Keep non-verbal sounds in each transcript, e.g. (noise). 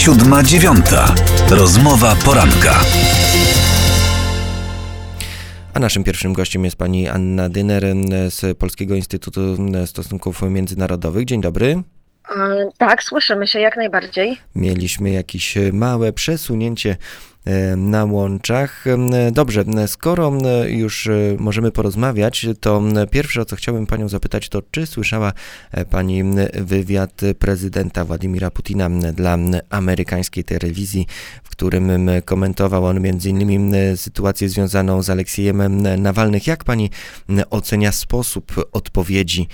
Siódma dziewiąta. Rozmowa poranka. A naszym pierwszym gościem jest pani Anna Dyner z Polskiego Instytutu Stosunków Międzynarodowych. Dzień dobry. Tak, słyszymy się jak najbardziej. Mieliśmy jakieś małe przesunięcie E, na łączach. E, dobrze, e, skoro już możemy porozmawiać, to pierwsze o co chciałbym Panią zapytać, to czy słyszała Pani wywiad prezydenta Władimira Putina dla amerykańskiej telewizji, w którym komentował on m.in. sytuację związaną z Aleksiejem Nawalnych. Jak Pani ocenia sposób odpowiedzi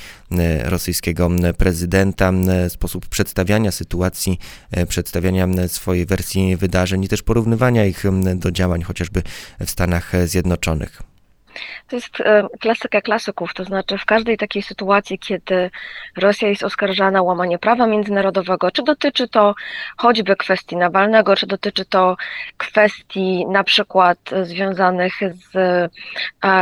rosyjskiego prezydenta, sposób przedstawiania sytuacji, przedstawiania swojej wersji wydarzeń i też porównywania ich do działań chociażby w Stanach Zjednoczonych. To jest klasyka klasyków, to znaczy w każdej takiej sytuacji, kiedy Rosja jest oskarżana o łamanie prawa międzynarodowego, czy dotyczy to choćby kwestii Nawalnego, czy dotyczy to kwestii na przykład związanych z e,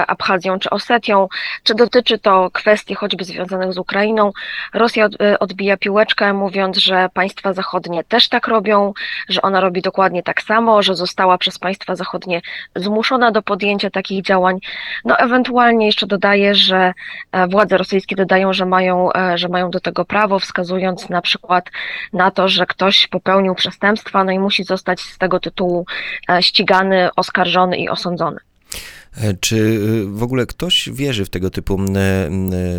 Abchazją czy Osetią, czy dotyczy to kwestii choćby związanych z Ukrainą, Rosja e, odbija piłeczkę, mówiąc, że państwa zachodnie też tak robią, że ona robi dokładnie tak samo, że została przez państwa zachodnie zmuszona do podjęcia takich działań. No ewentualnie jeszcze dodaję, że e, władze rosyjskie dodają, że mają, e, że mają do tego prawo, wskazując na przykład na to, że ktoś popełnił przestępstwa, no i musi zostać z tego tytułu e, ścigany, oskarżony i osądzony. Czy w ogóle ktoś wierzy w tego typu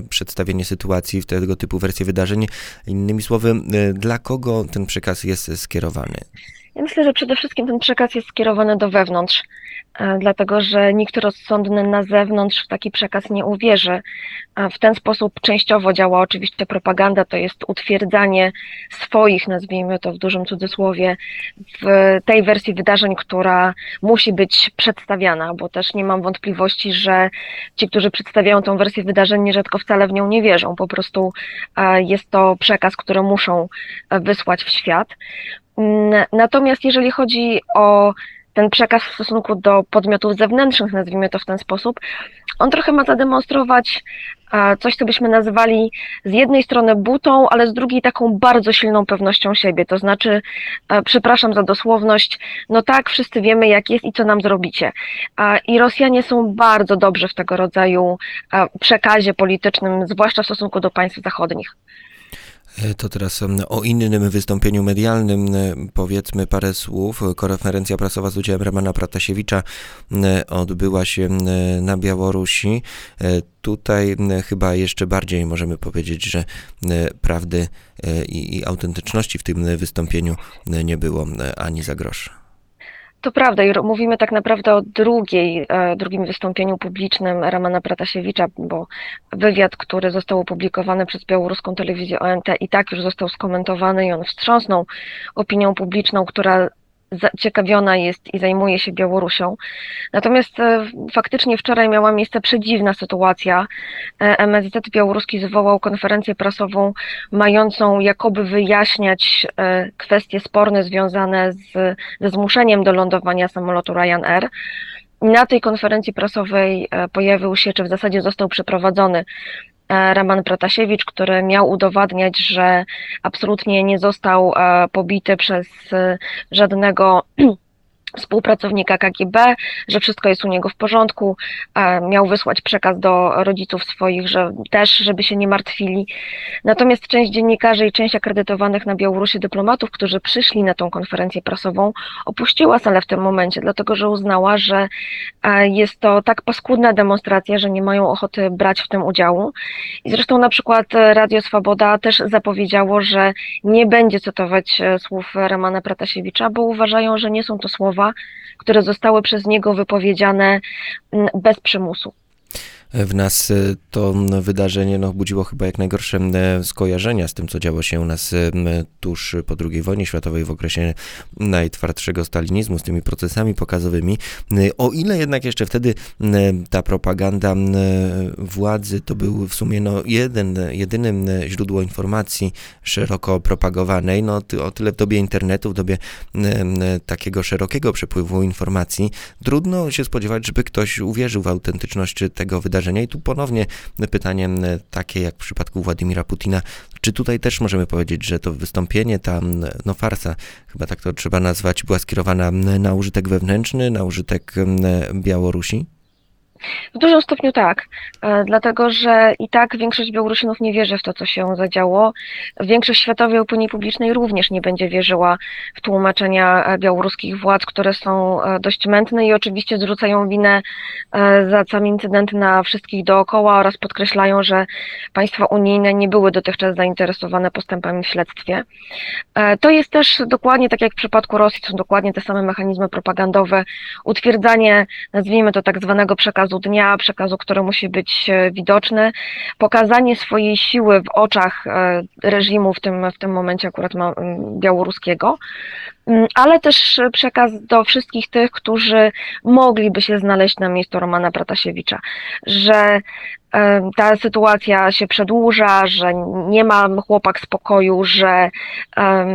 przedstawienie sytuacji, w tego typu wersję wydarzeń? Innymi słowy, dla kogo ten przekaz jest skierowany? Ja myślę, że przede wszystkim ten przekaz jest skierowany do wewnątrz, dlatego że nikt rozsądny na zewnątrz w taki przekaz nie uwierzy. W ten sposób częściowo działa oczywiście propaganda, to jest utwierdzanie swoich, nazwijmy to w dużym cudzysłowie, w tej wersji wydarzeń, która musi być przedstawiana, bo też nie mam wątpliwości, że ci, którzy przedstawiają tą wersję wydarzeń, nierzadko wcale w nią nie wierzą. Po prostu e, jest to przekaz, który muszą e, wysłać w świat. Natomiast jeżeli chodzi o ten przekaz w stosunku do podmiotów zewnętrznych, nazwijmy to w ten sposób, on trochę ma zademonstrować coś, co byśmy nazywali z jednej strony butą, ale z drugiej taką bardzo silną pewnością siebie. To znaczy, przepraszam za dosłowność, no tak, wszyscy wiemy, jak jest i co nam zrobicie. I Rosjanie są bardzo dobrzy w tego rodzaju przekazie politycznym, zwłaszcza w stosunku do państw zachodnich. E, to teraz o innym wystąpieniu medialnym e, powiedzmy parę słów. Konferencja prasowa z udziałem Romana Pratasiewicza odbyła się na Białorusi. E, tutaj chyba jeszcze bardziej możemy powiedzieć, że prawdy i autentyczności w tym wystąpieniu nie było ani za grosz. To prawda i mówimy tak naprawdę o drugiej, e, drugim wystąpieniu publicznym Ramana Pratasiewicza, bo wywiad, który został opublikowany przez białoruską telewizję ONT i tak już został skomentowany i on wstrząsnął opinią publiczną, która zaciekawiona jest i zajmuje się Białorusią. Natomiast e, faktycznie wczoraj miała miejsce przedziwna sytuacja. E, MSZ białoruski zwołał konferencję prasową mającą jakoby wyjaśniać e, kwestie sporne związane z, ze zmuszeniem do lądowania samolotu Ryanair. Na tej konferencji prasowej pojawił się, czy w zasadzie został przeprowadzony Raman Pratasiewicz, który miał udowadniać, że absolutnie nie został e, pobity przez e, żadnego (clears throat) współpracownika KGB, że wszystko jest u niego w porządku. Miał wysłać przekaz do rodziców swoich, że też, żeby się nie martwili. Natomiast część dziennikarzy i część akredytowanych na Białorusi dyplomatów, którzy przyszli na tą konferencję prasową, opuściła salę w tym momencie, dlatego że uznała, że jest to tak paskudna demonstracja, że nie mają ochoty brać w tym udziału. I zresztą na przykład Radio Swoboda też zapowiedziało, że nie będzie cytować e, słów Romana Pratasiewicza, bo uważają, że nie są to słowa, które zostały przez niego wypowiedziane mm, bez przymusu w nas e, to wydarzenie no, budziło chyba jak najgorsze skojarzenia z tym, co działo się u nas tuż po II wojnie światowej w okresie najtwardszego stalinizmu, z tymi procesami pokazowymi. O ile jednak jeszcze wtedy ta propaganda władzy to był w sumie no, jeden, jedynym źródło informacji szeroko propagowanej, no o tyle w dobie internetu, w dobie takiego szerokiego przepływu informacji, trudno się spodziewać, żeby ktoś uwierzył w autentyczność tego wydarzenia wydarzenia. I tu ponownie pytanie takie jak w przypadku Władimira Putina, Czy tutaj też możemy powiedzieć, że to wystąpienie, ta no farsa, chyba tak to trzeba nazwać, była skierowana na użytek wewnętrzny, na użytek Białorusi? W dużym stopniu tak, e, dlatego że i tak większość Białorusinów nie wierzy w to, co się zadziało. Większość światowej opinii publicznej również nie będzie wierzyła w tłumaczenia e, białoruskich władz, które są e, dość mętne i oczywiście zrzucają winę za cały incydent na wszystkich dookoła oraz podkreślają, że państwa unijne nie były dotychczas zainteresowane postępami w śledztwie. To jest też dokładnie tak jak w przypadku Rosji, są dokładnie te same mechanizmy propagandowe, utwierdzanie, nazwijmy to tak zwanego przekazu przekazu dnia, przekazu, który musi być e, widoczny, pokazanie swojej siły w oczach e, reżimu, w tym, w tym momencie akurat białoruskiego, mm, ale też przekaz do wszystkich tych, którzy mogliby się znaleźć na miejscu Romana Pratasiewicza, że ta sytuacja się przedłuża, że nie ma chłopak spokoju, że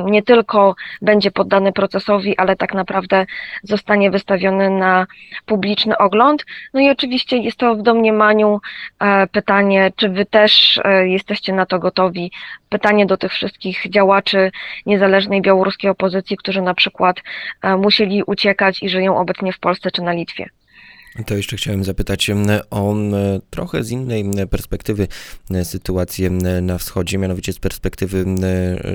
nie tylko będzie poddany procesowi, ale tak naprawdę zostanie wystawiony na publiczny ogląd. No i oczywiście jest to w domniemaniu e, pytanie, czy wy też e, jesteście na to gotowi? Pytanie do tych wszystkich działaczy niezależnej białoruskiej opozycji, którzy na przykład e, musieli uciekać i żyją obecnie w Polsce czy na Litwie. To jeszcze chciałem zapytać o trochę z innej perspektywy sytuację na wschodzie, mianowicie z perspektywy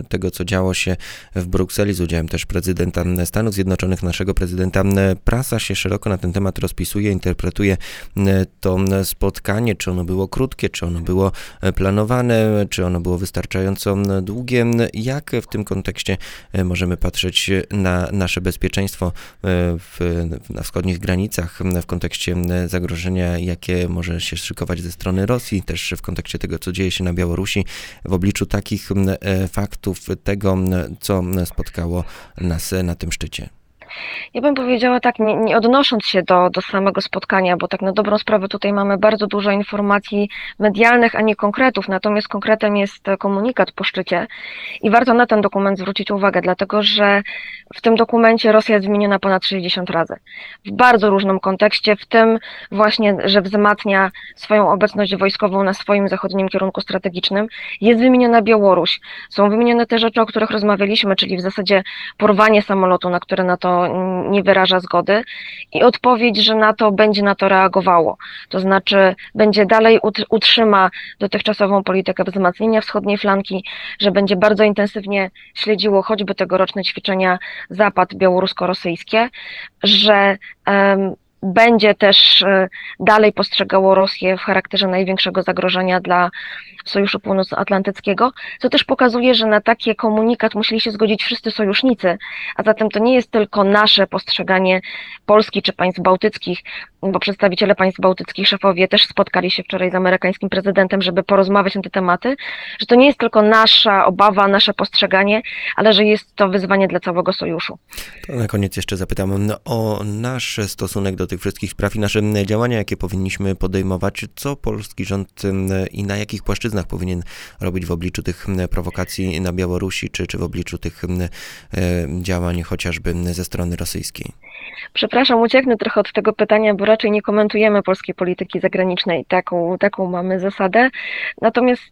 tego, co działo się w Brukseli z udziałem też prezydenta Stanów Zjednoczonych, naszego prezydenta. Prasa się szeroko na ten temat rozpisuje, interpretuje to spotkanie, czy ono było krótkie, czy ono było planowane, czy ono było wystarczająco długie. Jak w tym kontekście możemy patrzeć na nasze bezpieczeństwo w, na wschodnich granicach, w kontekście kontekście zagrożenia, jakie może się szykować ze strony Rosji, też w kontekście tego, co dzieje się na Białorusi, w obliczu takich e, faktów, tego, co spotkało nas na tym szczycie. Ja bym powiedziała tak, nie, nie, odnosząc się do, do samego spotkania, bo tak na dobrą sprawę tutaj mamy bardzo dużo informacji medialnych, a nie konkretów, natomiast konkretem jest komunikat po szczycie i warto na ten dokument zwrócić uwagę, dlatego że w tym dokumencie Rosja jest wymieniona ponad 60 razy. W bardzo różnym kontekście, w tym właśnie, że wzmacnia swoją obecność wojskową na swoim zachodnim kierunku strategicznym. Jest wymieniona Białoruś. Są wymienione te rzeczy, o których rozmawialiśmy, czyli w zasadzie porwanie samolotu, na które Nie wyraża zgody i odpowiedź, że NATO będzie na to reagowało. To znaczy będzie dalej utrzyma dotychczasową politykę wzmacniania wschodniej flanki, że będzie bardzo intensywnie śledziło choćby tegoroczne ćwiczenia Zapad białorusko-rosyjskie, że um, będzie też e, dalej postrzegało Rosję w charakterze największego zagrożenia dla Sojuszu Północnoatlantyckiego, co też pokazuje, że na taki komunikat musieli się zgodzić wszyscy sojusznicy, a zatem to nie jest tylko nasze postrzeganie Polski czy państw bałtyckich, bo przedstawiciele państw bałtyckich, szefowie też spotkali się wczoraj z amerykańskim prezydentem, żeby porozmawiać na te tematy, że to nie jest tylko nasza obawa, nasze postrzeganie, ale że jest to wyzwanie dla całego sojuszu. To na koniec jeszcze zapytam o nasz stosunek do tych wszystkich spraw i nasze działania, jakie powinniśmy podejmować, co polski rząd i na jakich płaszczyznach powinien robić w obliczu tych prowokacji na Białorusi, czy, czy w obliczu tych działań chociażby ze strony rosyjskiej. Przepraszam, ucieknę trochę od tego pytania, bo raczej nie komentujemy polskiej polityki zagranicznej. Taką, taką mamy zasadę. Natomiast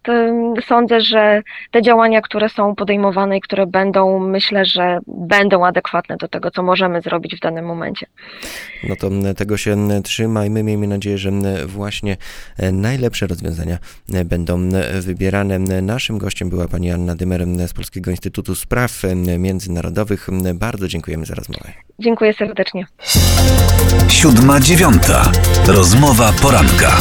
sądzę, że te działania, które są podejmowane i które będą, myślę, że będą adekwatne do tego, co możemy zrobić w danym momencie. No to tego się trzymajmy. Miejmy nadzieję, że właśnie e, najlepsze rozwiązania e, będą wybierane. Naszym gościem była pani Anna Dymer z Polskiego Instytutu Spraw Międzynarodowych. Bardzo dziękujemy za rozmowę. Dziękuję serdecznie. Siódma dziewiąta. Rozmowa poranka.